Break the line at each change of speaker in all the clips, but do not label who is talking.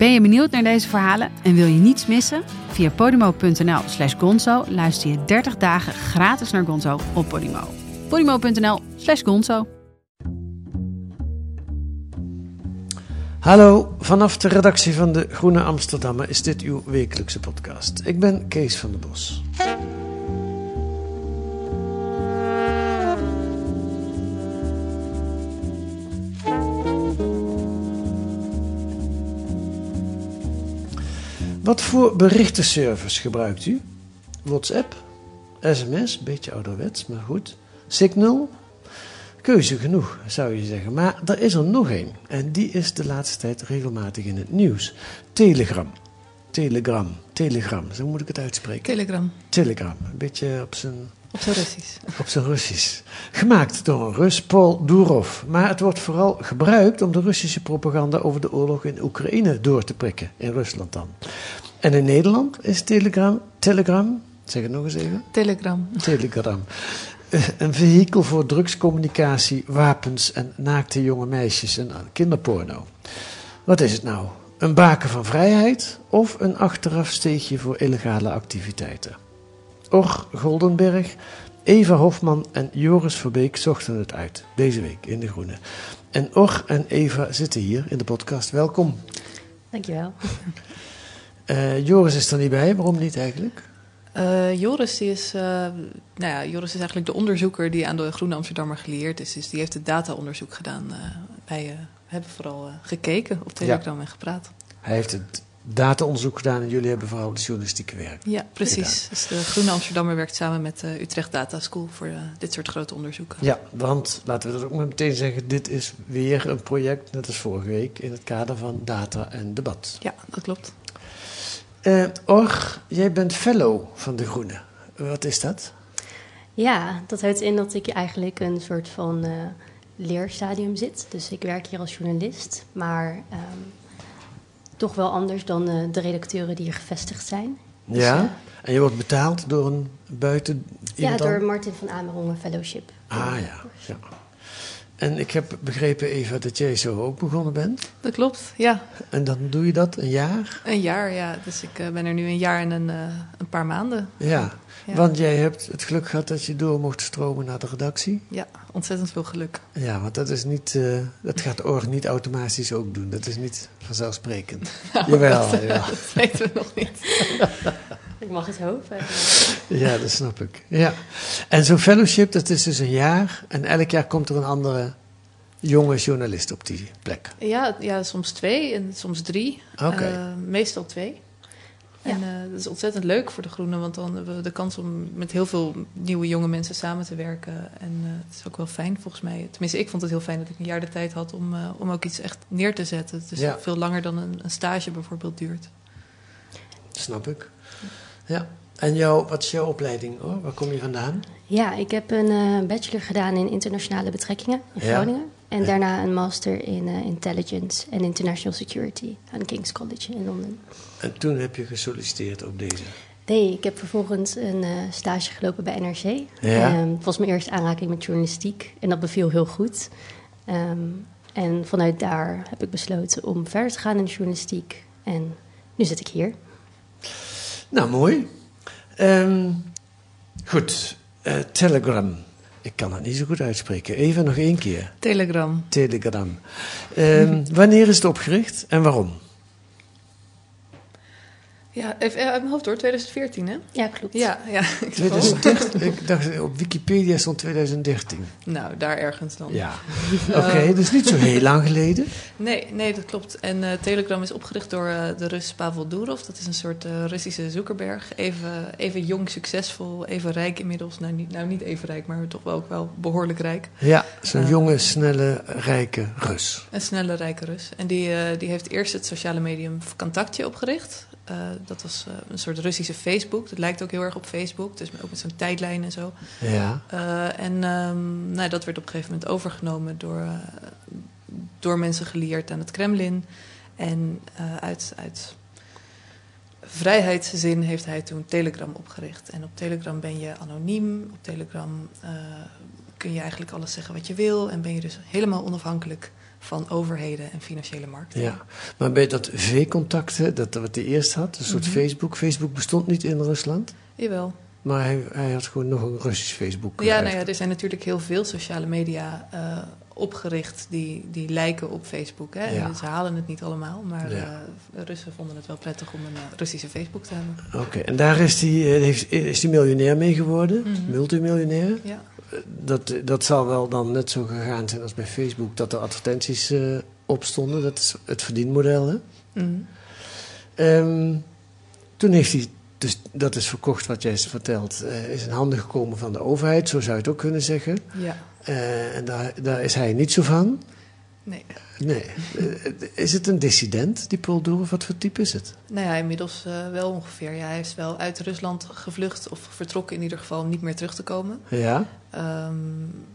Ben je benieuwd naar deze verhalen en wil je niets missen? Via podimo.nl slash gonzo luister je 30 dagen gratis naar Gonzo op Podimo. podimo.nl slash gonzo
Hallo, vanaf de redactie van de Groene Amsterdammer is dit uw wekelijkse podcast. Ik ben Kees van der Bos. Wat voor berichtenservice gebruikt u? WhatsApp? SMS, beetje ouderwets, maar goed. Signal? Keuze genoeg, zou je zeggen. Maar er is er nog één. En die is de laatste tijd regelmatig in het nieuws. Telegram. Telegram. Telegram. Zo moet ik het uitspreken.
Telegram.
Telegram. Een beetje op zijn...
Op zijn Russisch.
Op zijn Russisch. Gemaakt door een Rus, Paul Durov. Maar het wordt vooral gebruikt om de Russische propaganda over de oorlog in Oekraïne door te prikken. In Rusland dan. En in Nederland is Telegram... Telegram... Zeg het nog eens even.
Telegram.
Telegram. Eh, een vehikel voor drugscommunicatie, wapens en naakte jonge meisjes en kinderporno. Wat is het nou? Een baken van vrijheid of een achterafsteegje voor illegale activiteiten? Or Goldenberg, Eva Hofman en Joris Verbeek zochten het uit deze week in De Groene. En Or en Eva zitten hier in de podcast. Welkom.
Dankjewel.
Uh, Joris is er niet bij, waarom niet eigenlijk?
Uh, Joris, is, uh, nou ja, Joris is eigenlijk de onderzoeker die aan de Groene Amsterdammer geleerd is. Dus die heeft het dataonderzoek gedaan. Wij hebben vooral gekeken op Telegram ja. en gepraat.
Hij heeft het dataonderzoek gedaan en jullie hebben vooral het journalistieke werk.
Ja, precies. Dus de Groene Amsterdammer werkt samen met de Utrecht Data School voor dit soort grote onderzoeken.
Ja, want laten we dat ook maar meteen zeggen, dit is weer een project, net als vorige week, in het kader van data en debat.
Ja, dat klopt.
Uh, Or, jij bent fellow van De Groene. Wat is dat?
Ja, dat houdt in dat ik eigenlijk een soort van uh, leerstadium zit. Dus ik werk hier als journalist, maar um, toch wel anders dan uh, de redacteuren die hier gevestigd zijn.
Ja, dus, en je wordt betaald door een buiten...
Ja, door? Martin van Amerongen Fellowship.
Ah ja, ja. En ik heb begrepen, Eva, dat jij zo ook begonnen bent.
Dat klopt, ja.
En dan doe je dat een jaar?
Een jaar, ja. Dus ik uh, ben er nu een jaar en een, uh, een paar maanden.
Ja. ja, want jij hebt het geluk gehad dat je door mocht stromen naar de redactie.
Ja, ontzettend veel geluk.
Ja, want dat is niet, uh, dat gaat org niet automatisch ook doen. Dat is niet vanzelfsprekend.
Nou,
jawel,
dat,
jawel.
dat weten we nog niet.
Ik mag het hopen.
Ja, dat snap ik. Ja. En zo'n fellowship, dat is dus een jaar. En elk jaar komt er een andere jonge journalist op die plek.
Ja, ja soms twee en soms drie.
Okay.
Uh, meestal twee. Ja. En uh, dat is ontzettend leuk voor de Groenen, want dan hebben we de kans om met heel veel nieuwe jonge mensen samen te werken. En uh, het is ook wel fijn volgens mij. Tenminste, ik vond het heel fijn dat ik een jaar de tijd had om, om ook iets echt neer te zetten. Dus ja. veel langer dan een, een stage bijvoorbeeld duurt.
Snap ik. Ja. En jou, wat is jouw opleiding hoor? Waar kom je vandaan?
Ja, ik heb een uh, bachelor gedaan in internationale betrekkingen in Groningen. Ja. En daarna een master in uh, intelligence en international security aan King's College in Londen.
En toen heb je gesolliciteerd op deze?
Nee, ik heb vervolgens een uh, stage gelopen bij NRC.
Ja.
Um, het was mijn eerste aanraking met journalistiek en dat beviel heel goed. Um, en vanuit daar heb ik besloten om verder te gaan in de journalistiek. En nu zit ik hier.
Nou, mooi. Um, goed, uh, Telegram. Ik kan het niet zo goed uitspreken. Even nog één keer.
Telegram. Ja, even uit mijn hoofd hoor, 2014 hè?
Ja, klopt.
Ja, ja. ik dacht, oh,
2013, ik dacht op Wikipedia stond 2013.
Nou, daar ergens dan.
Ja. Oké, dus niet zo heel lang geleden.
Nee, nee, dat klopt. En eh, Telegram is opgericht door eh, de Rus Pavel Durov. Dat is een soort eh, Russische Zuckerberg. Even, even jong, succesvol, even rijk inmiddels. Nou niet, nou, niet even rijk, maar toch wel ook wel behoorlijk rijk.
Ja, zo'n
Eh.
jonge, snelle, rijke Rus.
Een snelle, rijke Rus. En die, eh, die heeft eerst het sociale medium Kontaktje opgericht. Eh, dat was eh, een soort Russische Facebook. Dat lijkt ook heel erg op Facebook. Dus ook met zo'n tijdlijn en zo.
Ja.
Eh, en ehm, nou, dat werd op een gegeven moment overgenomen door, door mensen geleerd aan het Kremlin. En uit, uit vrijheidszin heeft hij toen Telegram opgericht. En op Telegram ben je anoniem. Op Telegram kun je eigenlijk alles zeggen wat je wil. En ben je dus helemaal onafhankelijk van overheden en financiële markten.
Ja, maar bij dat V-contact, dat wat hij eerst had, een soort
Mhm.
Facebook. Facebook bestond niet in Rusland,
Jawel.
maar hij, hij had gewoon nog een Russisch Facebook.
Ja, nou ja, er zijn natuurlijk heel veel sociale media eh, opgericht die, die lijken op Facebook. Hè?
Ja.
Ze halen het niet allemaal, maar
Ja.
eh, Russen vonden het wel prettig om een eh, Russische Facebook te hebben.
Oké, en daar is hij, heeft, is hij miljonair mee geworden,
Mhm.
multimiljonair.
Ja.
Dat, dat zal wel dan net zo gegaan zijn als bij Facebook, dat er advertenties eh op stonden. Dat is het verdienmodel, hè?
Mhm.
Ehm, toen heeft hij, dus dat is verkocht wat jij vertelt, eh, is in handen gekomen van de overheid, zo zou je het ook kunnen zeggen.
ja.
Eh, en daar, daar is hij niet zo van.
Nee.
Nee. Eh, is het een dissident, die Paul Durov? Wat voor type is het?
Nou ja, inmiddels eh, wel ongeveer. Ja, hij is wel uit Rusland gevlucht of vertrokken in ieder geval om niet meer terug te komen.
Ja.
Ehm,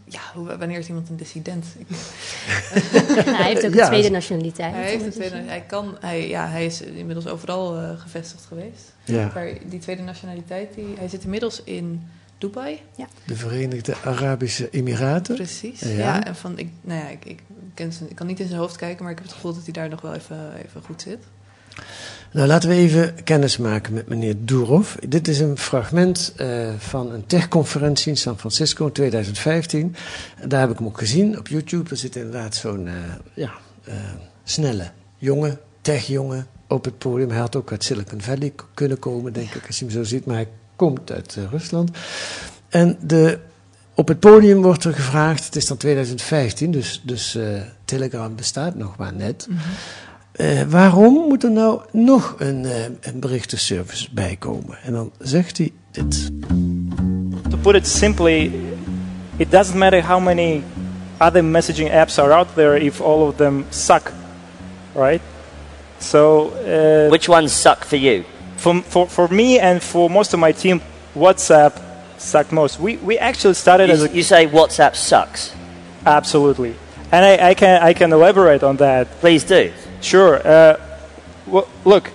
ja, hoe, wanneer is iemand een dissident? Ik,
hij heeft ook
Ja,
een tweede nationaliteit.
hij, heeft een tweede, hij, kan, hij, ja, hij is inmiddels overal eh, gevestigd geweest.
ja.
Maar die tweede nationaliteit, die, hij zit inmiddels in Dubai.
De Verenigde Arabische Emiraten.
Precies.
Ja.
Ja, en van, ik, nou ja, ik, ik, ik kan niet in zijn hoofd kijken, maar ik heb het gevoel dat hij daar nog wel even, even goed zit.
Nou, laten we even kennis maken met meneer Durov. Dit is een fragment eh, van een techconferentie in San Francisco in 2015. En Daar heb ik hem ook gezien op YouTube. Er zit inderdaad zo'n eh, ja, eh, snelle jongen, techjongen op het podium. Hij had ook uit Silicon Valley kunnen komen, denk ik, als je hem zo ziet. Maar hij komt uit Rusland. En de, op het podium wordt er gevraagd, het is dan 2015, dus, dus eh, Telegram bestaat nog maar net. Eh, waarom moet er nou nog een, eh, een berichtenservice bij komen? En dan zegt hij dit.
To put it simply, it doesn't matter how many other messaging apps are out there if all of them suck, right? So, uh,
Which ones suck for you?
for, for, for me and for most of my team, WhatsApp sucked most. We, we actually started as
You,
a
you say WhatsApp sucks.
absolutely, and I, I can I can elaborate on that.
Please do.
Sure. Uh, well, look,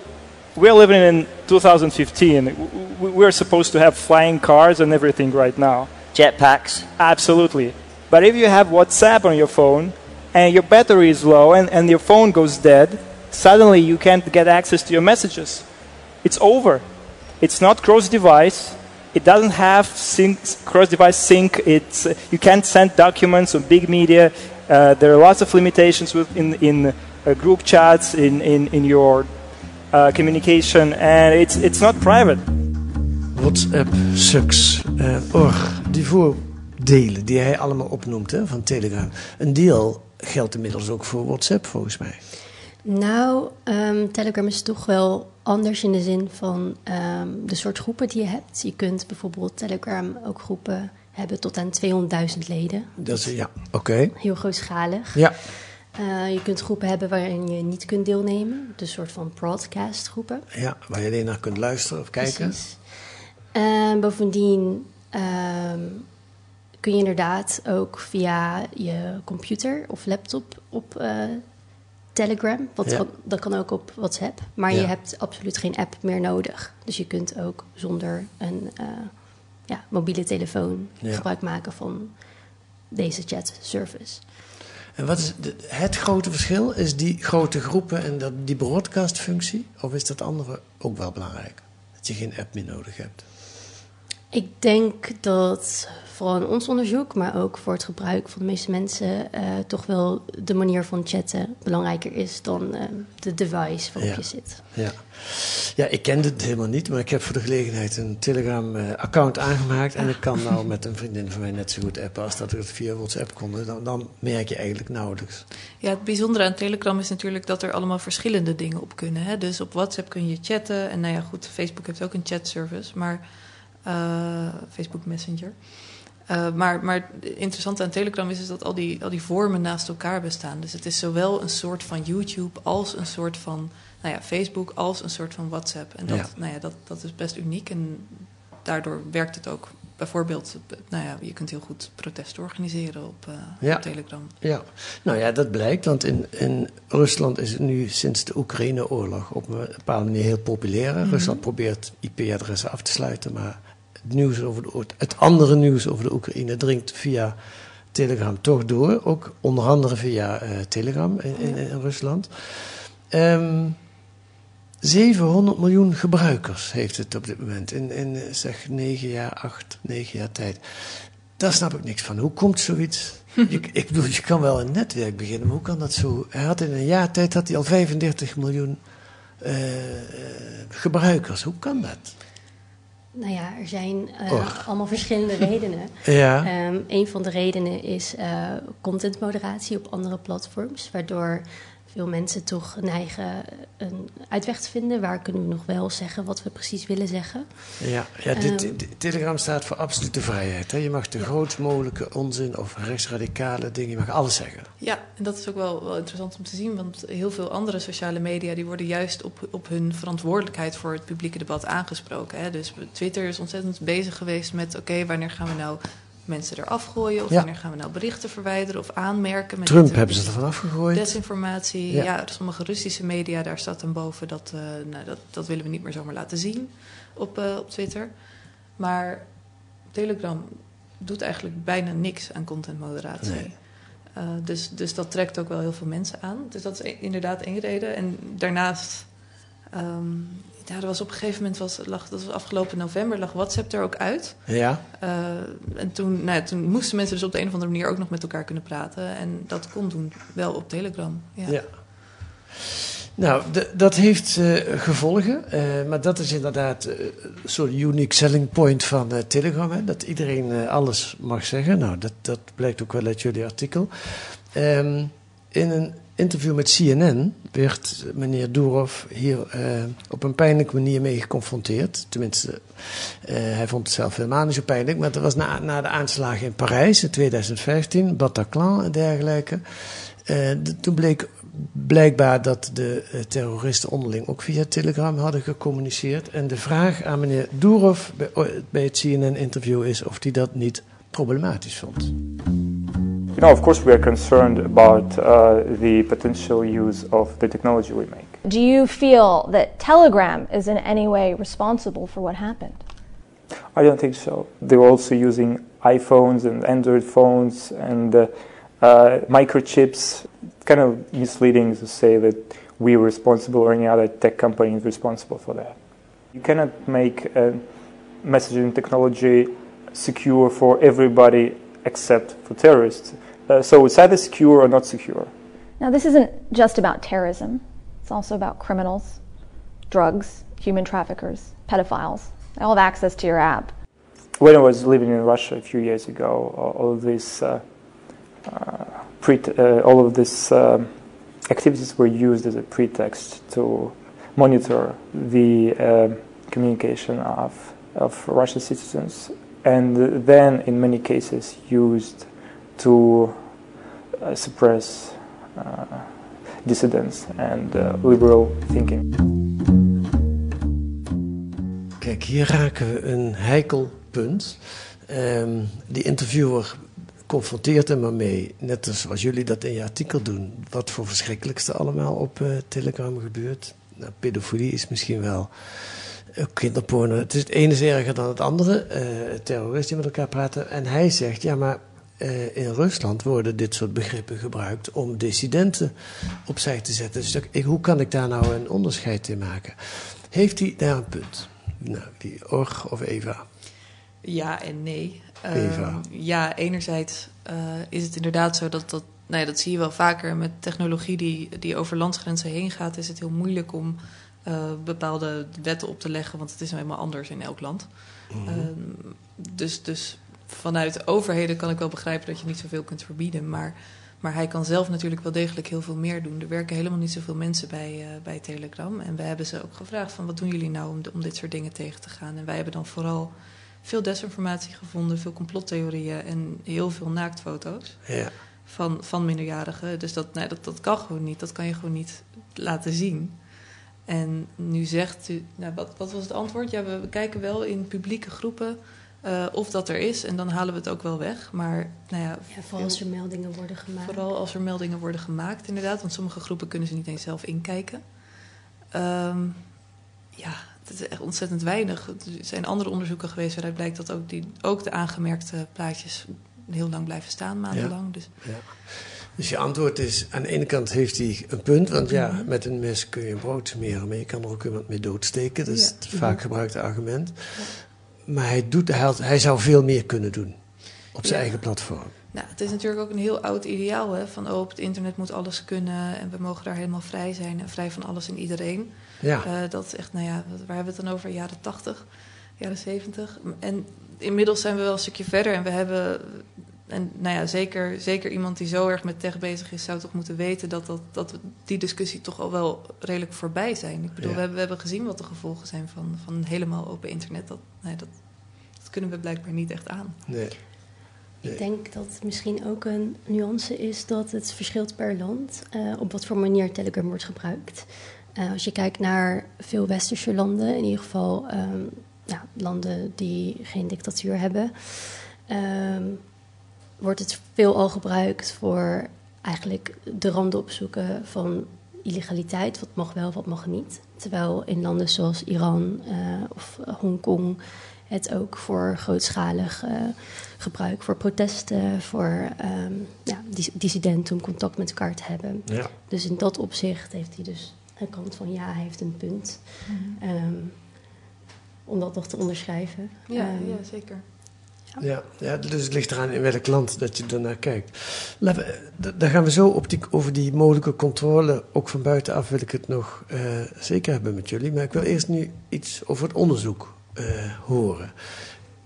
we're living in 2015. W- w- We're supposed to have flying cars and everything right now.
Jetpacks.
Absolutely. But if you have WhatsApp on your phone and your battery is low and, and your phone goes dead, suddenly you can't get access to your messages. It's over. It's not cross device. It doesn't have sync, cross device sync. It's, uh, you can't send documents on big media. Uh, there are lots of limitations with, in, in uh, group chats, in, in, in your uh, communication, and it's, it's not private.
WhatsApp sucks. Eh, org, die voordelen die hij allemaal opnoemt hè, van Telegram. Een deel geldt inmiddels ook voor WhatsApp volgens mij.
Nou, ehm, Telegram is toch wel anders in de zin van ehm, de soort groepen die je hebt. Je kunt bijvoorbeeld Telegram ook groepen hebben tot aan 200.000 leden.
Dat is, ja, oké.
Heel grootschalig.
Ja,
Eh, je kunt groepen hebben waarin je niet kunt deelnemen. Dus een soort van broadcast groepen.
ja, waar je alleen naar kunt luisteren of kijken.
Precies. En bovendien ehm, kun je inderdaad ook via je computer of laptop op eh, Telegram. Want
Ja.
kan- dat kan ook op WhatsApp. Maar
Ja.
je hebt absoluut geen app meer nodig. Dus je kunt ook zonder een eh, ja, mobiele telefoon gebruik maken van deze chat service.
En wat is de- het grote verschil? Is die grote groepen en dat, die broadcastfunctie? Of is dat andere ook wel belangrijk? Dat je geen app meer nodig hebt?
Ik denk dat vooral in ons onderzoek, maar ook voor het gebruik van de meeste mensen, uh, toch wel de manier van chatten belangrijker is dan uh, de device waarop
Ja.
je zit.
Ja. ja, ik kende het helemaal niet, maar ik heb voor de gelegenheid een Telegram-account aangemaakt. En ik kan nou met een vriendin van mij net zo goed appen als dat we het via WhatsApp konden. Dan, dan merk je eigenlijk nauwelijks.
Ja, het bijzondere aan Telegram is natuurlijk dat er allemaal verschillende dingen op kunnen. Hè? Dus op WhatsApp kun je chatten. En nou ja, goed, Facebook heeft ook een chatservice, maar eh, Facebook Messenger. Uh, maar, maar het interessante aan Telegram is, is dat al die, al die vormen naast elkaar bestaan. Dus het is zowel een soort van YouTube als een soort van nou ja, Facebook, als een soort van WhatsApp. En dat,
Ja.
nou ja, dat, dat is best uniek. En daardoor werkt het ook. Bijvoorbeeld, nou ja, je kunt heel goed protesten organiseren op, uh,
Ja.
op Telegram.
Ja, nou ja, dat blijkt, want in, in Rusland is het nu sinds de Oekraïne-oorlog op een bepaalde manier heel populair.
Mhm.
Rusland probeert IP-adressen af te sluiten, maar het, nieuws over de, het andere nieuws over de Oekraïne dringt via Telegram toch door. Ook onder andere via eh, Telegram in, in, in Rusland. Ehm 700 miljoen gebruikers heeft het op dit moment. In, in zeg 9 jaar, 8, 9 jaar tijd. Daar snap ik niks van. Hoe komt zoiets? ik, ik bedoel, je kan wel een netwerk beginnen, maar hoe kan dat zo? Hij had in een jaar tijd had hij al 35 miljoen eh, eh, gebruikers. Hoe kan dat?
Nou ja, er zijn eh, allemaal verschillende redenen.
Ja.
Ehm, een van de redenen is eh, contentmoderatie op andere platforms, waardoor veel mensen toch neigen een uitweg te vinden. Waar kunnen we nog wel zeggen wat we precies willen zeggen?
Ja, ja dit,
Ehm.
dit- Telegram staat voor absolute vrijheid. Hè? Je mag de grootst mogelijke onzin of rechtsradicale dingen, je mag alles zeggen.
Ja, en dat is ook wel, wel interessant om te zien, want heel veel andere sociale media die worden juist op, op hun verantwoordelijkheid voor het publieke debat aangesproken. Hè. Dus Twitter is ontzettend bezig geweest met: oké, wanneer gaan we nou mensen eraf gooien? Of
Ja.
wanneer gaan we nou berichten verwijderen of aanmerken? Met
Trump hebben ze ervan afgegooid.
Desinformatie,
Ja.
ja. sommige Russische media, daar staat dan boven dat, eh, nou, dat, dat willen we niet meer zomaar laten zien op, eh, op Twitter. Maar Telegram doet eigenlijk bijna niks aan contentmoderatie.
Nee.
Eh, dus, dus dat trekt ook wel heel veel mensen aan. Dus dat is e- inderdaad één reden. En daarnaast, ehm, ja, er was op een gegeven moment, was, lag, dat was afgelopen november, lag WhatsApp er ook uit.
Ja,
Eh, en toen, nou ja, toen moesten mensen dus op de een of andere manier ook nog met elkaar kunnen praten. En dat kon doen, wel op Telegram. Ja.
ja. Nou, dat heeft eh, gevolgen, eh, maar dat is inderdaad een soort unique selling point van Telegram. Hè? Dat iedereen alles mag zeggen. Nou, dat, dat blijkt ook wel uit jullie artikel. Ehm, in een interview met CNN werd meneer Durov hier eh, op een pijnlijke manier mee geconfronteerd. Tenminste, eh, hij vond het zelf helemaal niet zo pijnlijk. Maar dat was na, na de aanslagen in Parijs in 2015, Bataclan en dergelijke. Eh, toen bleek blijkbaar dat de terroristen onderling ook via Telegram hadden gecommuniceerd. En de vraag aan meneer Durov bij, bij het CNN-interview is of hij dat niet problematisch vond.
Know, of course, we are concerned about uh, the potential use of the technology we make.
Do you feel that Telegram is in any way responsible for what happened?
I don't think so. They were also using iPhones and Android phones and uh, uh, microchips. It's kind of misleading to say that we were responsible or any other tech company is responsible for that. You cannot make messaging technology secure for everybody except for terrorists. Uh, so it's either secure or not secure.
Now, this isn't just about terrorism, it's also about criminals, drugs, human traffickers, pedophiles. They all have access to your app.
When I was living in Russia a few years ago, all of these, uh, uh, pre- uh, all of these um, activities were used as a pretext to monitor the um communication of, of Russian citizens, and then, in many cases, used to uh, suppress uh, dissidents and uh, liberal thinking.
Kijk, hier raken we een heikel punt. Ehm, die interviewer confronteert hem ermee, net als zoals jullie dat in je artikel doen. Wat voor verschrikkelijkste allemaal op eh, Telegram gebeurt. Nou, pedofilie is misschien wel. Ook kinderporno. Het, is, het ene is erger dan het andere. eh terroristen met elkaar praten. En hij zegt, ja maar eh, in Rusland worden dit soort begrippen gebruikt om dissidenten opzij te zetten. Dus ik, hoe kan ik daar nou een onderscheid in maken? Heeft hij daar een punt? Nou, wie, Org of Eva?
Ja en nee.
Eva.
Ehm, ja, enerzijds eh, is het inderdaad zo dat dat... Nou ja, dat zie je wel vaker met technologie die, die over landsgrenzen heen gaat... is het heel moeilijk om eh, bepaalde wetten op te leggen... want het is nou eenmaal anders in elk land. Ehm, dus, dus vanuit overheden kan ik wel begrijpen dat je niet zoveel kunt verbieden. Maar, maar hij kan zelf natuurlijk wel degelijk heel veel meer doen. Er werken helemaal niet zoveel mensen bij, eh, bij Telegram. En we hebben ze ook gevraagd van wat doen jullie nou om, om dit soort dingen tegen te gaan. En wij hebben dan vooral veel desinformatie gevonden, veel complottheorieën en heel veel naaktfoto's
Ja.
van, van minderjarigen. Dus dat, nee, dat, dat kan gewoon niet. Dat kan je gewoon niet laten zien. En nu zegt u, nou, wat, wat was het antwoord? Ja, we, we kijken wel in publieke groepen eh, of dat er is. En dan halen we het ook wel weg. Maar nou ja,
Ja, vooral als er meldingen worden gemaakt.
Vooral als er meldingen worden gemaakt, inderdaad. Want sommige groepen kunnen ze niet eens zelf inkijken. Ehm, ja, het is echt ontzettend weinig. Er zijn andere onderzoeken geweest waaruit blijkt dat ook, die, ook de aangemerkte plaatjes heel lang blijven staan, maandenlang. Dus
Ja. Dus je antwoord is, aan de ene kant heeft hij een punt, want ja,
Mhm.
met een mes kun je een brood smeren, maar je kan er ook iemand mee doodsteken. Dat is
Ja.
het vaak gebruikte argument. Maar hij, doet, hij, had- hij zou veel meer kunnen doen op zijn
Ja.
eigen platform.
Nou, het is natuurlijk ook een heel oud ideaal, hè? Van oh, op het internet moet alles kunnen en we mogen daar helemaal vrij zijn en vrij van alles en iedereen.
Ja,
Eh, dat is echt, nou ja, waar hebben we het dan over? Jaren 80, jaren 70. En inmiddels zijn we wel een stukje verder en we hebben. En nou ja, zeker, zeker iemand die zo erg met tech bezig is, zou toch moeten weten dat, dat, dat we die discussie toch al wel redelijk voorbij zijn. Ik bedoel,
Ja.
we, hebben, we hebben gezien wat de gevolgen zijn van, van een helemaal open internet. Dat, nee, dat, dat kunnen we blijkbaar niet echt aan.
nee. Nee.
Ik denk dat het misschien ook een nuance is dat het verschilt per land eh, op wat voor manier Telegram wordt gebruikt. Eh, als je kijkt naar veel westerse landen, in ieder geval ehm, ja, landen die geen dictatuur hebben, ehm, wordt het veelal gebruikt voor eigenlijk de randen opzoeken van illegaliteit. Wat mag wel, wat mag niet. Terwijl in landen zoals Iran eh, of Hongkong het ook voor grootschalig eh, gebruik, voor protesten, voor ehm, ja, dis- dissidenten om contact met elkaar te hebben.
Ja.
Dus in dat opzicht heeft hij dus een kant van ja, hij heeft een punt. Ehm, om dat nog te onderschrijven.
Ja,
Ehm,
ja zeker.
Ja, ja, dus het ligt eraan in welk land dat je ernaar kijkt. Laten we, d- daar gaan we zo op die, over die mogelijke controle, ook van buitenaf wil ik het nog eh, zeker hebben met jullie. Maar ik wil eerst nu iets over het onderzoek eh, horen.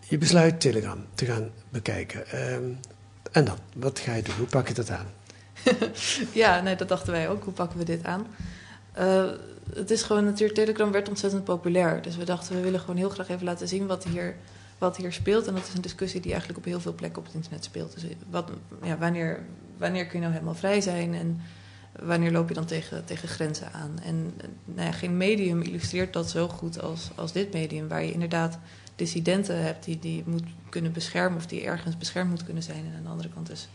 Je besluit Telegram te gaan bekijken. Ehm, en dan, wat ga je doen? Hoe pak je dat aan?
Ja, nee, dat dachten wij ook. Hoe pakken we dit aan? Eh, het is gewoon natuurlijk, Telegram werd ontzettend populair. Dus we dachten, we willen gewoon heel graag even laten zien wat hier, wat hier speelt. En dat is een discussie die eigenlijk op heel veel plekken op het internet speelt. Dus wat, ja, wanneer, wanneer kun je nou helemaal vrij zijn en wanneer loop je dan tegen, tegen grenzen aan? En eh, nou ja, geen medium illustreert dat zo goed als, als dit medium, waar je inderdaad dissidenten hebt die, die je moet kunnen beschermen of die ergens beschermd moet kunnen zijn. En aan de andere kant dus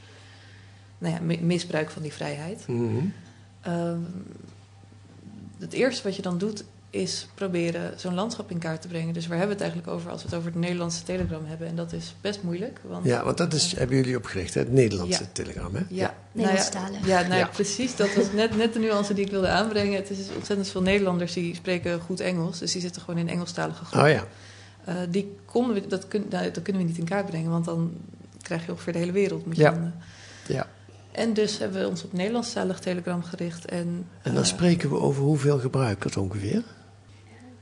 nou ja, mi- misbruik van die vrijheid. Ehm, het eerste wat je dan doet is proberen zo'n landschap in kaart te brengen. Dus waar hebben we het eigenlijk over als we het over het Nederlandse Telegram hebben? En dat is best moeilijk. Want,
Ja, want dat is, hebben jullie opgericht, hè? het Nederlandse
Ja.
Telegram. Hè?
Ja,
Nederlandstalig.
Nou ja, ja, nou ja,
Ja.
precies. Dat was net, net de nuance die ik wilde aanbrengen. Het is ontzettend veel Nederlanders die spreken goed Engels. Dus die zitten gewoon in Engelstalige groepen.
Oh ja,
Eh, die konden we, dat, kun, nou, dat kunnen we niet in kaart brengen. Want dan krijg je ongeveer de hele wereld. Moet je
Ja.
dan,
ja.
En dus hebben we ons op Nederlandstalig Telegram gericht. En,
En dan
eh,
spreken we over hoeveel gebruikers ongeveer?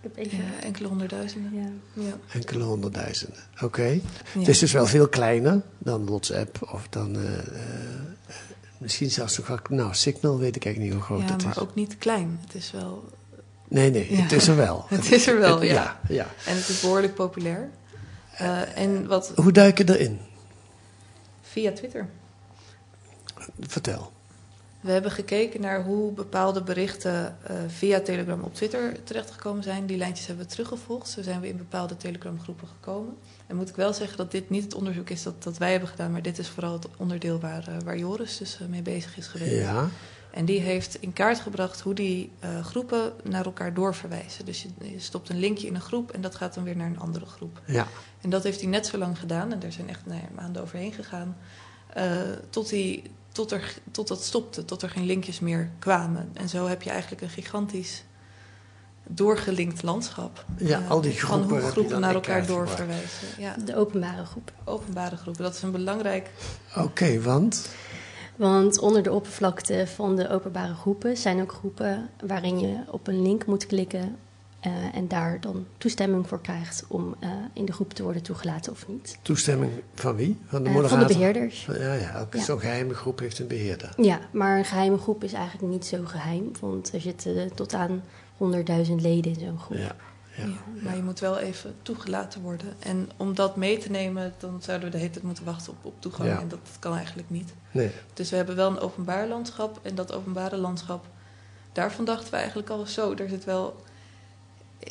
Ik heb even...
ja, enkele honderdduizenden.
Ja.
Ja.
Enkele honderdduizenden. Oké.
Ja.
Het is dus wel veel kleiner dan WhatsApp of dan eh, eh, misschien zelfs nog wel, nou, Signal weet ik eigenlijk niet hoe groot
ja,
het
maar
is.
ook niet klein. Het is wel.
Nee, nee,
Ja.
het is er wel.
Het is er wel,
Het-
ja.
ja, ja.
En het is behoorlijk populair. Eh, en wat
Hoe duik je erin?
via Twitter.
Vertel.
We hebben gekeken naar hoe bepaalde berichten eh, via Telegram op Twitter terechtgekomen zijn. Die lijntjes hebben we teruggevolgd. Zo zijn we in bepaalde Telegram-groepen gekomen. En moet ik wel zeggen dat dit niet het onderzoek is dat, dat wij hebben gedaan, maar dit is vooral het onderdeel waar, eh, waar Joris dus eh, mee bezig is geweest.
Ja,
En die heeft in kaart gebracht hoe die groepen naar elkaar doorverwijzen. Dus je, je stopt een linkje in een groep en dat gaat dan weer naar een andere groep.
ja.
En dat heeft hij net zo lang gedaan. En daar zijn echt nou ja, maanden overheen gegaan. tot, hij, tot, er, tot dat stopte. Tot er geen linkjes meer kwamen. En zo heb je eigenlijk een gigantisch doorgelinkt landschap.
Ja,
Eh,
al die
Van
groepen
hoe
heb je
groepen naar elkaar doorverwijzen. Ja,
De openbare groep.
openbare groepen, dat is een belangrijk...
Oké, want?
Want onder de oppervlakte van de openbare groepen zijn ook groepen waarin je op een link moet klikken eh, en daar dan toestemming voor krijgt om eh, in de groep te worden toegelaten of niet.
Toestemming van wie? Van de
Eh,
moderator?
van de beheerders.
Ja, ja. Elke
Ja.
zo'n geheime groep heeft een beheerder.
Ja, maar een geheime groep is eigenlijk niet zo geheim, want er zitten tot aan 100.000 leden in zo'n groep.
Ja. Ja.
Ja, maar je moet wel even toegelaten worden. En om dat mee te nemen, dan zouden we de hele tijd moeten wachten op, op toegang.
Ja.
En dat kan eigenlijk niet.
Nee.
Dus we hebben wel een openbaar landschap. En dat openbare landschap, daarvan dachten we eigenlijk al zo. Er zit wel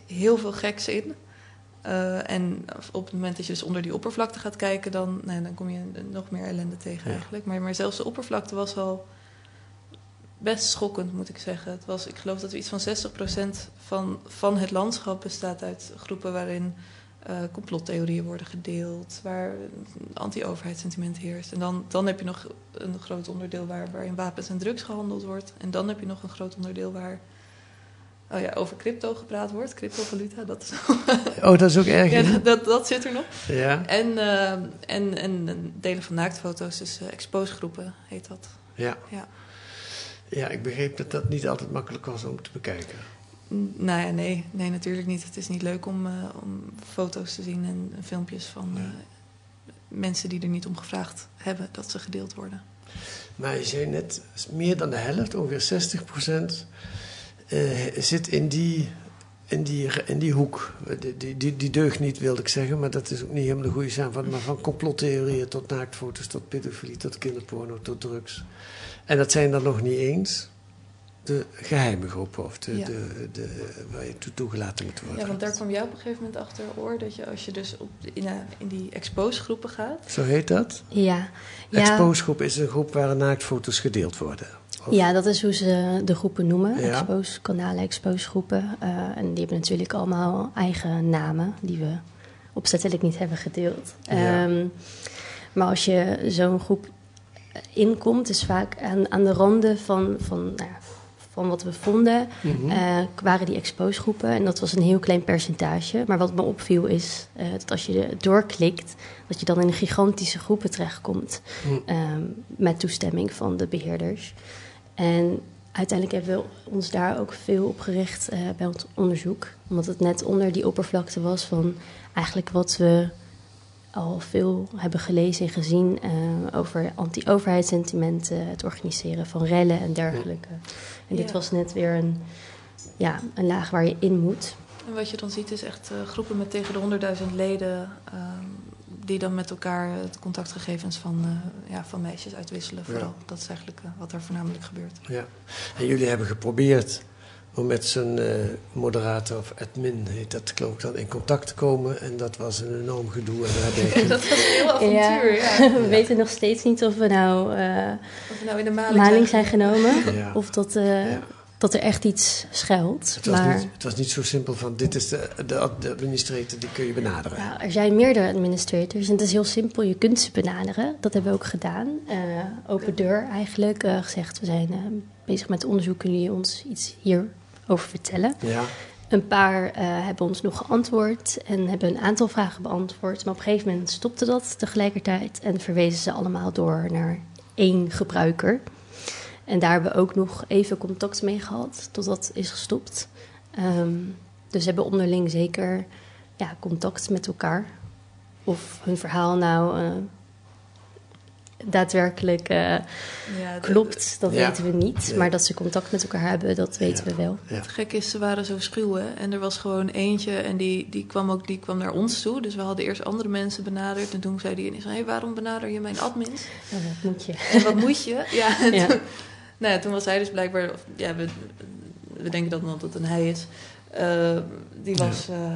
heel veel geks in. Eh, en op het moment dat je dus onder die oppervlakte gaat kijken, dan, nee, dan kom je nog meer ellende tegen
Ja.
eigenlijk. Maar, maar zelfs de oppervlakte was al best schokkend, moet ik zeggen. Het was, ik geloof dat we iets van 60% van, van het landschap bestaat uit groepen waarin eh, complottheorieën worden gedeeld, waar anti-overheidssentiment heerst. En dan, dan heb je nog een groot onderdeel waar, waarin wapens en drugs gehandeld wordt. En dan heb je nog een groot onderdeel waar oh ja, over crypto gepraat wordt, cryptovaluta. Dat, is,
Oh, dat is ook erg.
ja, dat, dat, dat zit er nog.
Ja.
En, eh, en, en delen van naaktfoto's, dus uh, expose groepen heet dat.
Ja.
Ja.
ja, ik begreep dat dat niet altijd makkelijk was om te bekijken.
Nou ja, nee, nee, natuurlijk niet. Het is niet leuk om, uh, om foto's te zien en, filmpjes van uh, mensen die er niet om gevraagd hebben dat ze gedeeld worden.
Maar je zei net, meer dan de helft, ongeveer 60 procent, zit in die, in die, in die hoek. Die, die, die, deugt niet, wilde ik zeggen, maar dat is ook niet helemaal de goede samenvatting. Maar van complottheorieën tot naaktfoto's, tot pedofilie, tot kinderporno, tot drugs. En dat zijn er nog niet eens de geheime groepen of de,
Ja.
de, de, waar je toe toegelaten moet worden.
Ja, want daar kwam jij op een gegeven moment achter, Oor, dat je als je dus op, in, uh, in die expose groepen gaat.
Zo heet dat?
Ja. ja.
Expose groep is een groep waar naaktfoto's gedeeld worden.
Of? Ja, dat is hoe ze de groepen noemen.
Ja.
Expose kanalen, expose groepen. Uh, en die hebben natuurlijk allemaal eigen namen die we opzettelijk niet hebben gedeeld.
Ja.
Um, maar als je zo'n groep inkomt, is vaak aan, aan de randen van, van, nou ja, van wat we vonden,
Mhm.
mm -hmm. uh, waren die expose groepen. En dat was een heel klein percentage. Maar wat me opviel is uh, dat als je doorklikt, dat je dan in gigantische groepen terechtkomt. Mm. Met toestemming van de beheerders. En uiteindelijk hebben we ons daar ook veel op gericht uh, bij ons onderzoek. Omdat het net onder die oppervlakte was van eigenlijk wat we al veel hebben gelezen en gezien uh, over anti-overheidssentimenten, het organiseren van rellen en dergelijke. En dit
Ja.
was net weer een, ja, een laag waar je in moet.
En wat je dan ziet is echt uh, groepen met tegen de 100.000 leden... Die dan met elkaar de contactgegevens van, uh, ja, van meisjes uitwisselen. Vooral. Ja. Dat is eigenlijk uh, wat er voornamelijk gebeurt.
Ja. En jullie hebben geprobeerd om met zijn uh, moderator of admin, heet dat geloof ik dan, in contact te komen. En dat was een enorm gedoe. En daar
ik... dat was een heel avontuur, ja.
ja. we ja. weten nog steeds niet of we nou,
of we nou in de maling,
maling zijn genomen.
Ja.
Of dat, dat er echt iets schuilt.
Het was,
maar...
niet, het was niet zo simpel van, dit is de, de, de administrator, die kun je benaderen.
Nou, er zijn meerdere administrators en het is heel simpel. Je kunt ze benaderen. Dat hebben we ook gedaan. Uh, open deur eigenlijk. Uh, gezegd, we zijn uh, bezig met onderzoek. Kunnen jullie ons iets hierover vertellen?
Ja.
Een paar hebben ons nog geantwoord en hebben een aantal vragen beantwoord. Maar op een gegeven moment stopte dat tegelijkertijd en verwezen ze allemaal door naar één gebruiker. En daar hebben we ook nog even contact mee gehad, totdat het is gestopt. Um, dus hebben onderling zeker ja, contact met elkaar. Of hun verhaal nou uh, daadwerkelijk uh, ja, de, klopt, dat ja. weten we niet. Ja. Maar dat ze contact met elkaar hebben, dat weten we wel.
Het gek is, ze waren zo schuw hè? en er was gewoon eentje en die, die kwam ook die kwam naar ons toe. Dus we hadden eerst andere mensen benaderd en toen zei die ineens: hé, hey, waarom benader je mijn admins?
wat moet je?
En wat moet je? Ja, en toen, nou ja, toen was hij dus blijkbaar, ja, we, we denken dat dat het een hij is. Uh, die was, uh,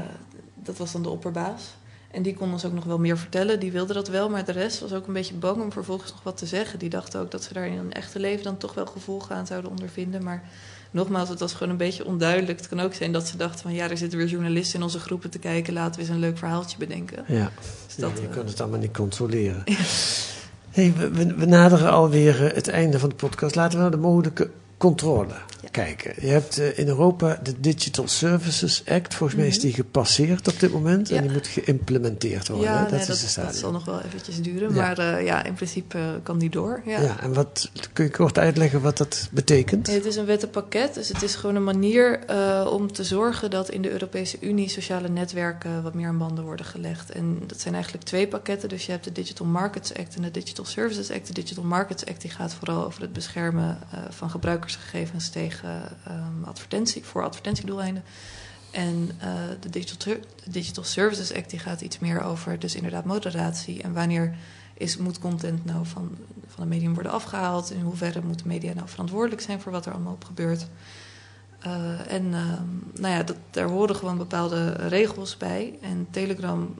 dat was dan de opperbaas. En die kon ons ook nog wel meer vertellen. Die wilde dat wel, maar de rest was ook een beetje bang om vervolgens nog wat te zeggen. Die dachten ook dat ze daar in een echte leven dan toch wel gevolgen aan zouden ondervinden. Maar nogmaals, het was gewoon een beetje onduidelijk. Het kan ook zijn dat ze dachten van ja, er zitten weer journalisten in onze groepen te kijken. Laten we eens een leuk verhaaltje bedenken.
Ja, dus dat, ja je uh, kunt het allemaal niet controleren. Hey, we, we, naderen alweer het einde van de podcast. Laten we naar de mogelijke controle. Kijken. Je hebt eh, in Europa de Digital Services Act. Volgens mij is die gepasseerd op dit moment.
Mhm. Ja.
En die moet geïmplementeerd worden.
Ja, nee,
dat
dat,
is de
dat, zal nog wel eventjes duren.
Ja.
Maar eh, ja, in principe eh, kan die door. Ja.
Ja. en wat, kun je kort uitleggen wat dat betekent?
Het is een wettenpakket, dus het is gewoon een manier om te zorgen dat in de Europese Unie sociale netwerken wat meer aan banden worden gelegd. En dat zijn eigenlijk twee pakketten. Dus je hebt de Digital Markets Act en de Digital Services Act. De Digital Markets Act die gaat vooral over het beschermen van gebruikersgegevens tegen ehm, advertentie, voor advertentiedoeleinden. En eh, de, Digital, de Digital Services Act die gaat iets meer over dus inderdaad moderatie en wanneer is, moet content nou van, van een medium worden afgehaald? In hoeverre moeten media nou verantwoordelijk zijn voor wat er allemaal op gebeurt? Uh, en uh, nou ja, dat, daar horen gewoon bepaalde regels bij. En Telegram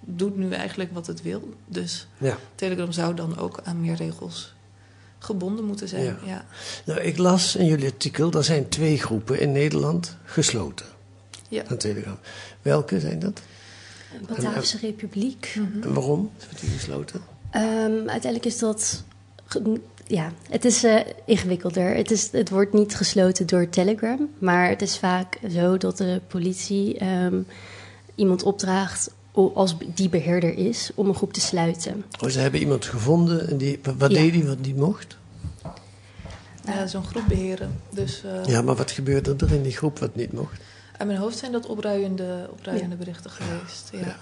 doet nu eigenlijk wat het wil. Dus
ja.
Telegram zou dan ook aan meer regels gebonden moeten zijn. Ja. ja.
Nou, ik las in jullie artikel, er zijn twee groepen in Nederland gesloten
ja.
aan Telegram. Welke zijn dat?
Bataafse Republiek.
Mm -hmm. En waarom is die gesloten?
Um, uiteindelijk is dat. Ja, het is uh, ingewikkelder. Het, is, het wordt niet gesloten door Telegram, maar het is vaak zo dat de politie um, iemand opdraagt als die beheerder is om een groep te sluiten.
Oh, ze hebben iemand gevonden en die, wat
Ja.
deed hij wat niet mocht?
Ja, Zo'n groep beheren. Dus uh,
Ja, maar wat gebeurde er in die groep wat niet mocht?
aan mijn hoofd zijn dat opruiende, opruiende berichten geweest. Ja.
Ja.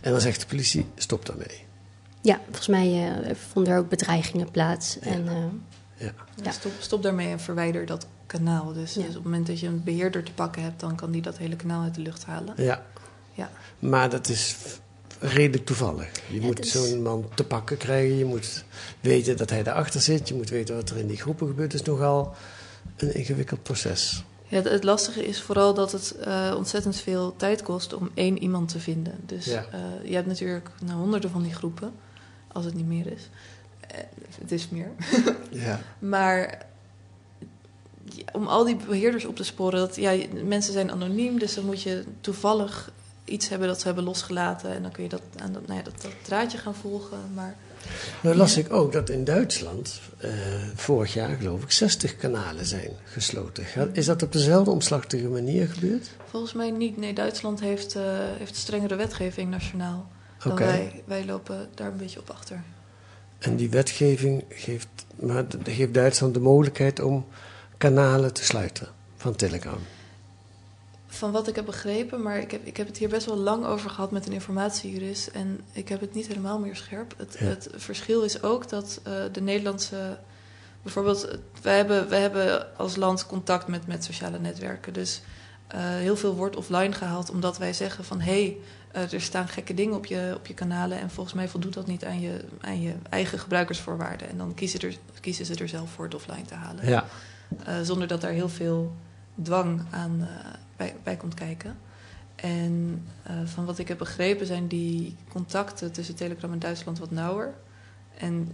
En dan zegt de politie, stop daarmee.
Ja, volgens mij uh, vonden er ook bedreigingen plaats. En, uh,
Ja.
Ja, Stop, stop daarmee en verwijder dat kanaal. Dus,
Ja.
dus op het moment dat je een beheerder te pakken hebt, dan kan die dat hele kanaal uit de lucht halen.
ja.
Ja.
Maar dat is redelijk toevallig. Je
Ja,
moet
is-
zo'n man te pakken krijgen. Je moet weten dat hij erachter zit. Je moet weten wat er in die groepen gebeurt. Het is nogal een ingewikkeld proces.
Ja, het, lastige is vooral dat het eh, ontzettend veel tijd kost om één iemand te vinden. Dus
Ja.
eh, je hebt natuurlijk nou, honderden van die groepen, als het niet meer is. Eh, het is meer.
Ja.
Maar om al die beheerders op te sporen, dat, ja, mensen zijn anoniem, dus dan moet je toevallig iets hebben dat ze hebben losgelaten. En dan kun je dat, aan dat, nou ja, dat, dat draadje gaan volgen. Maar
Nou las ik ook dat in Duitsland eh, vorig jaar geloof ik 60 kanalen zijn gesloten. Is dat op dezelfde omslachtige manier gebeurd?
volgens mij niet. Nee, Duitsland heeft, eh, heeft strengere wetgeving nationaal dan
Oké.
wij. Wij lopen daar een beetje op achter.
En die wetgeving geeft, maar geeft Duitsland de mogelijkheid om kanalen te sluiten van Telegram.
Van wat ik heb begrepen, maar ik heb, ik heb het hier best wel lang over gehad met een informatiejurist. En ik heb het niet helemaal meer scherp. Het,
Ja.
het verschil is ook dat eh, de Nederlandse. Bijvoorbeeld, eh, wij hebben, wij hebben als land contact met, met sociale netwerken. Dus eh, heel veel wordt offline gehaald omdat wij zeggen van hé, hey, er staan gekke dingen op je, op je kanalen. En volgens mij voldoet dat niet aan je, aan je eigen gebruikersvoorwaarden. En dan kiezen, er, kiezen ze er zelf voor het offline te halen.
Ja.
Zonder dat daar heel veel dwang aan bij, bij komt kijken. En eh, van wat ik heb begrepen zijn die contacten tussen Telegram en Duitsland wat nauwer. En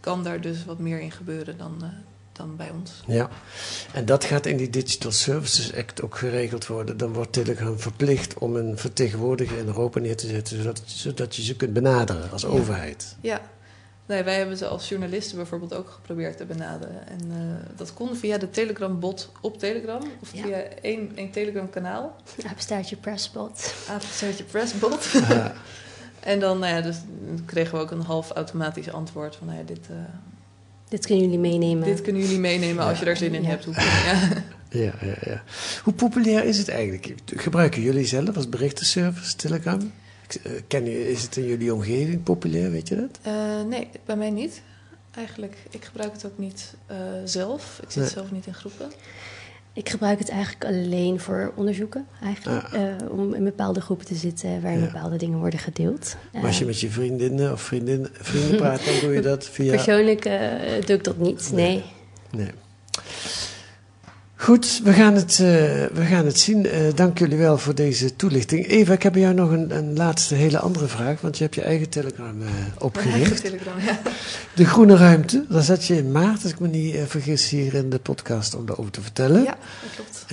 kan daar dus wat meer in gebeuren dan, eh, dan bij ons.
Ja, en dat gaat in die Digital Services Act ook geregeld worden. Dan wordt Telegram verplicht om een vertegenwoordiger in Europa neer te zetten, zodat, zodat je ze kunt benaderen als overheid.
Ja, nee, wij hebben ze als journalisten bijvoorbeeld ook geprobeerd te benaderen. En eh, dat kon via de Telegram-bot op Telegram. Of
Ja.
via één, één Telegram-kanaal.
Apenstaartje Presspot.
Apenstaartje Pressbot.
Ja.
En dan, nou ja, dus kregen we ook een half automatisch antwoord van, nou ja, dit, eh,
Dit kunnen jullie meenemen.
dit kunnen jullie meenemen als je daar zin in
Ja.
hebt. Hoe, ja.
Ja, ja, ja. Hoe populair is het eigenlijk? Gebruiken jullie zelf als berichtenservice Telegram? Eh, Ken je, is het in jullie omgeving populair, weet je dat?
Eh, nee, bij mij niet. Eigenlijk, ik gebruik het ook niet eh, zelf. Ik zit
Nee.
zelf niet in groepen.
Ik gebruik het eigenlijk alleen voor onderzoeken, eigenlijk. Eh, om in bepaalde groepen te zitten waarin
Ja.
bepaalde dingen worden gedeeld.
Maar als je met je vriendinnen of vriendin, vrienden praat, dan doe je dat via...
Persoonlijk eh, doe ik dat niet, nee.
Nee. Goed, we gaan het, eh, we gaan het zien. Eh, dank jullie wel voor deze toelichting. Eva, ik heb bij jou nog een, een laatste hele andere vraag, want je hebt je eigen Telegram eh, opgericht.
Telegram, ja.
De Groene Ruimte, daar zat je in maart, als ik me niet vergis, hier in de podcast om daarover te vertellen.
Ja, dat klopt.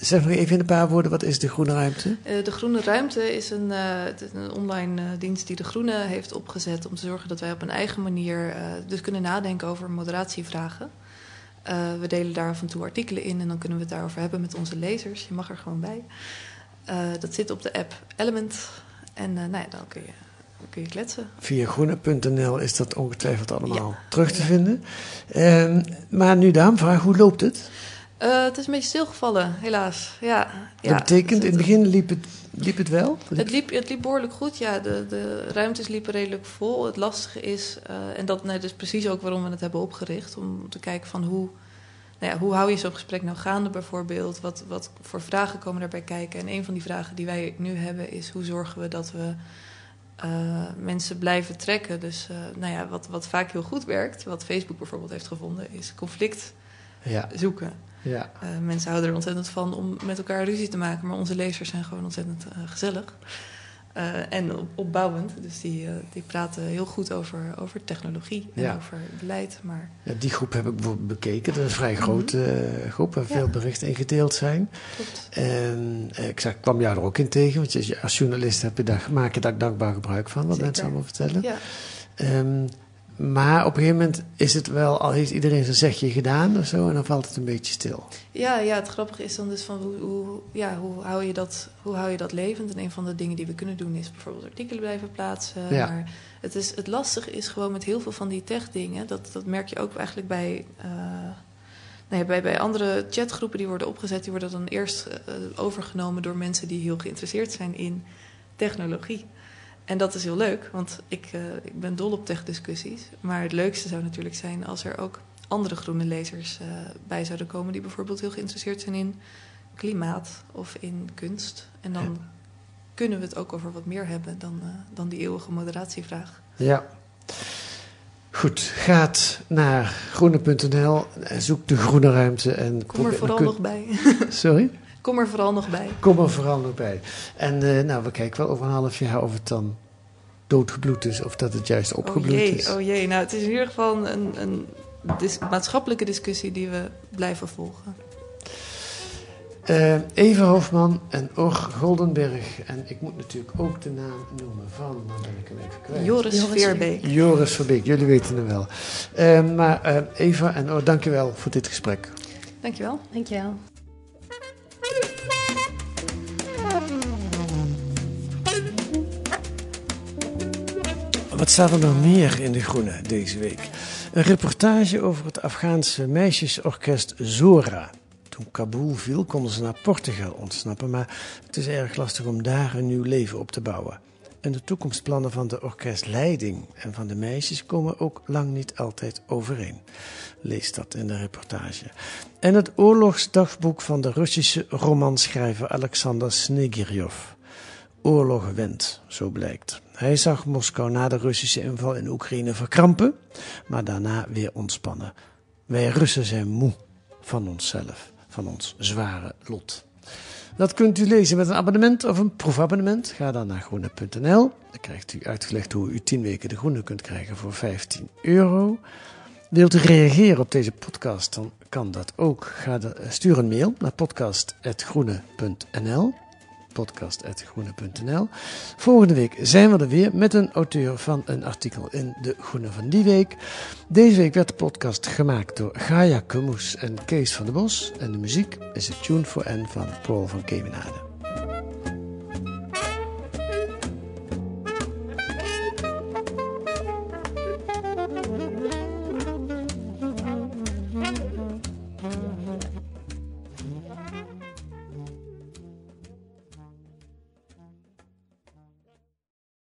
Zeg nog even in een paar woorden, wat is de Groene Ruimte?
De Groene Ruimte is een, een online dienst die De Groene heeft opgezet om te zorgen dat wij op een eigen manier dus kunnen nadenken over moderatievragen. Eh, we delen daar af en toe artikelen in en dan kunnen we het daarover hebben met onze lezers. Je mag er gewoon bij. Eh, dat zit op de app Element. En eh, nou ja, dan kun je, dan kun je kletsen.
Via groene.nl is dat ongetwijfeld allemaal terug te vinden. Ehm, maar nu de vraag, hoe loopt het?
Eh, het is een beetje stilgevallen, helaas. Ja, ja.
dat betekent, in het begin liep het, liep het wel?
Het liep, het liep behoorlijk goed, ja. De, de ruimtes liepen redelijk vol. Het lastige is, eh, en dat nou, is precies ook waarom we het hebben opgericht... om te kijken van hoe, nou ja, hoe hou je zo'n gesprek nou gaande bijvoorbeeld? Wat, wat voor vragen komen daarbij kijken? En een van die vragen die wij nu hebben is... hoe zorgen we dat we uh, mensen blijven trekken? Dus nou ja, wat, wat vaak heel goed werkt, wat Facebook bijvoorbeeld heeft gevonden... is conflict
ja.
zoeken.
Ja.
Uh, mensen houden er ontzettend van om met elkaar ruzie te maken, maar onze lezers zijn gewoon ontzettend uh, gezellig. Uh, en op, opbouwend. Dus die, die praten heel goed over, over technologie en
Ja.
over beleid. Maar
Ja, die groep heb ik bijvoorbeeld bekeken. Dat is een vrij grote eh, groep waar
Ja.
veel berichten in gedeeld zijn.
klopt.
En eh, ik zag, kwam jou er ook in tegen, want als journalist heb je daar, maak je daar dankbaar gebruik van, wat
Zeker.
mensen allemaal vertellen.
Ja.
Ehm, maar op een gegeven moment is het wel, al heeft iedereen zijn zegje gedaan of zo, en dan valt het een beetje stil.
Ja, ja, het grappige is dan dus van hoe, hoe, ja, hoe, hou je dat, hoe hou je dat levend? En een van de dingen die we kunnen doen is bijvoorbeeld artikelen blijven plaatsen.
Ja.
Maar het, is, het lastige is gewoon met heel veel van die tech-dingen, dat, dat merk je ook eigenlijk bij, eh, bij, bij andere chatgroepen die worden opgezet, die worden dan eerst eh, overgenomen door mensen die heel geïnteresseerd zijn in technologie. En dat is heel leuk, want ik, eh, ik ben dol op tech-discussies. Maar het leukste zou natuurlijk zijn als er ook andere groene lezers eh, bij zouden komen... die bijvoorbeeld heel geïnteresseerd zijn in klimaat of in kunst. En dan kunnen we het ook over wat meer hebben dan, eh, dan die eeuwige moderatievraag.
Ja. Goed, gaat naar groene.nl en zoek de groene ruimte. En
Kom er vooral
kun-
nog bij.
Sorry?
Kom er vooral nog bij.
Kom er vooral nog bij. En eh, nou, we kijken wel over een half jaar of het dan doodgebloed is of dat het juist opgebloed
oh jee,
is.
oh jee. Nou, het is in ieder geval een, een dis- maatschappelijke discussie die we blijven volgen.
Eh, Eva Hofman en Or Goldenberg. En ik moet natuurlijk ook de naam noemen van, dan ben ik hem even kwijt.
Joris Veerbeek.
Joris Verbeek, jullie weten hem wel. Eh, maar eh, Eva en Or, dankjewel voor dit gesprek.
Dankjewel.
Dankjewel.
Wat staat er nog meer in De Groene deze week? Een reportage over het Afghaanse meisjesorkest Zora. Toen Kabul viel, konden ze naar Portugal ontsnappen, maar het is erg lastig om daar een nieuw leven op te bouwen. En de toekomstplannen van de orkestleiding en van de meisjes komen ook lang niet altijd overeen. Lees dat in de reportage. En het oorlogsdagboek van de Russische romanschrijver Alexander Snegiryov. Oorlog wendt, zo blijkt. Hij zag Moskou na de Russische inval in Oekraïne verkrampen, maar daarna weer ontspannen. Wij Russen zijn moe van onszelf, van ons zware lot. Dat kunt u lezen met een abonnement of een proefabonnement. Ga dan naar groene.nl. Dan krijgt u uitgelegd hoe u 10 weken de groene kunt krijgen voor 15 euro. Wilt u reageren op deze podcast, dan kan dat ook. Ga de, stuur een mail naar podcast.groene.nl podcast.groene.nl. Volgende week zijn we er weer met een auteur van een artikel in De Groene van die week. Deze week werd de podcast gemaakt door Gaia Kumus en Kees van der Bos. En de muziek is het Tune for N van Paul van Kemenade.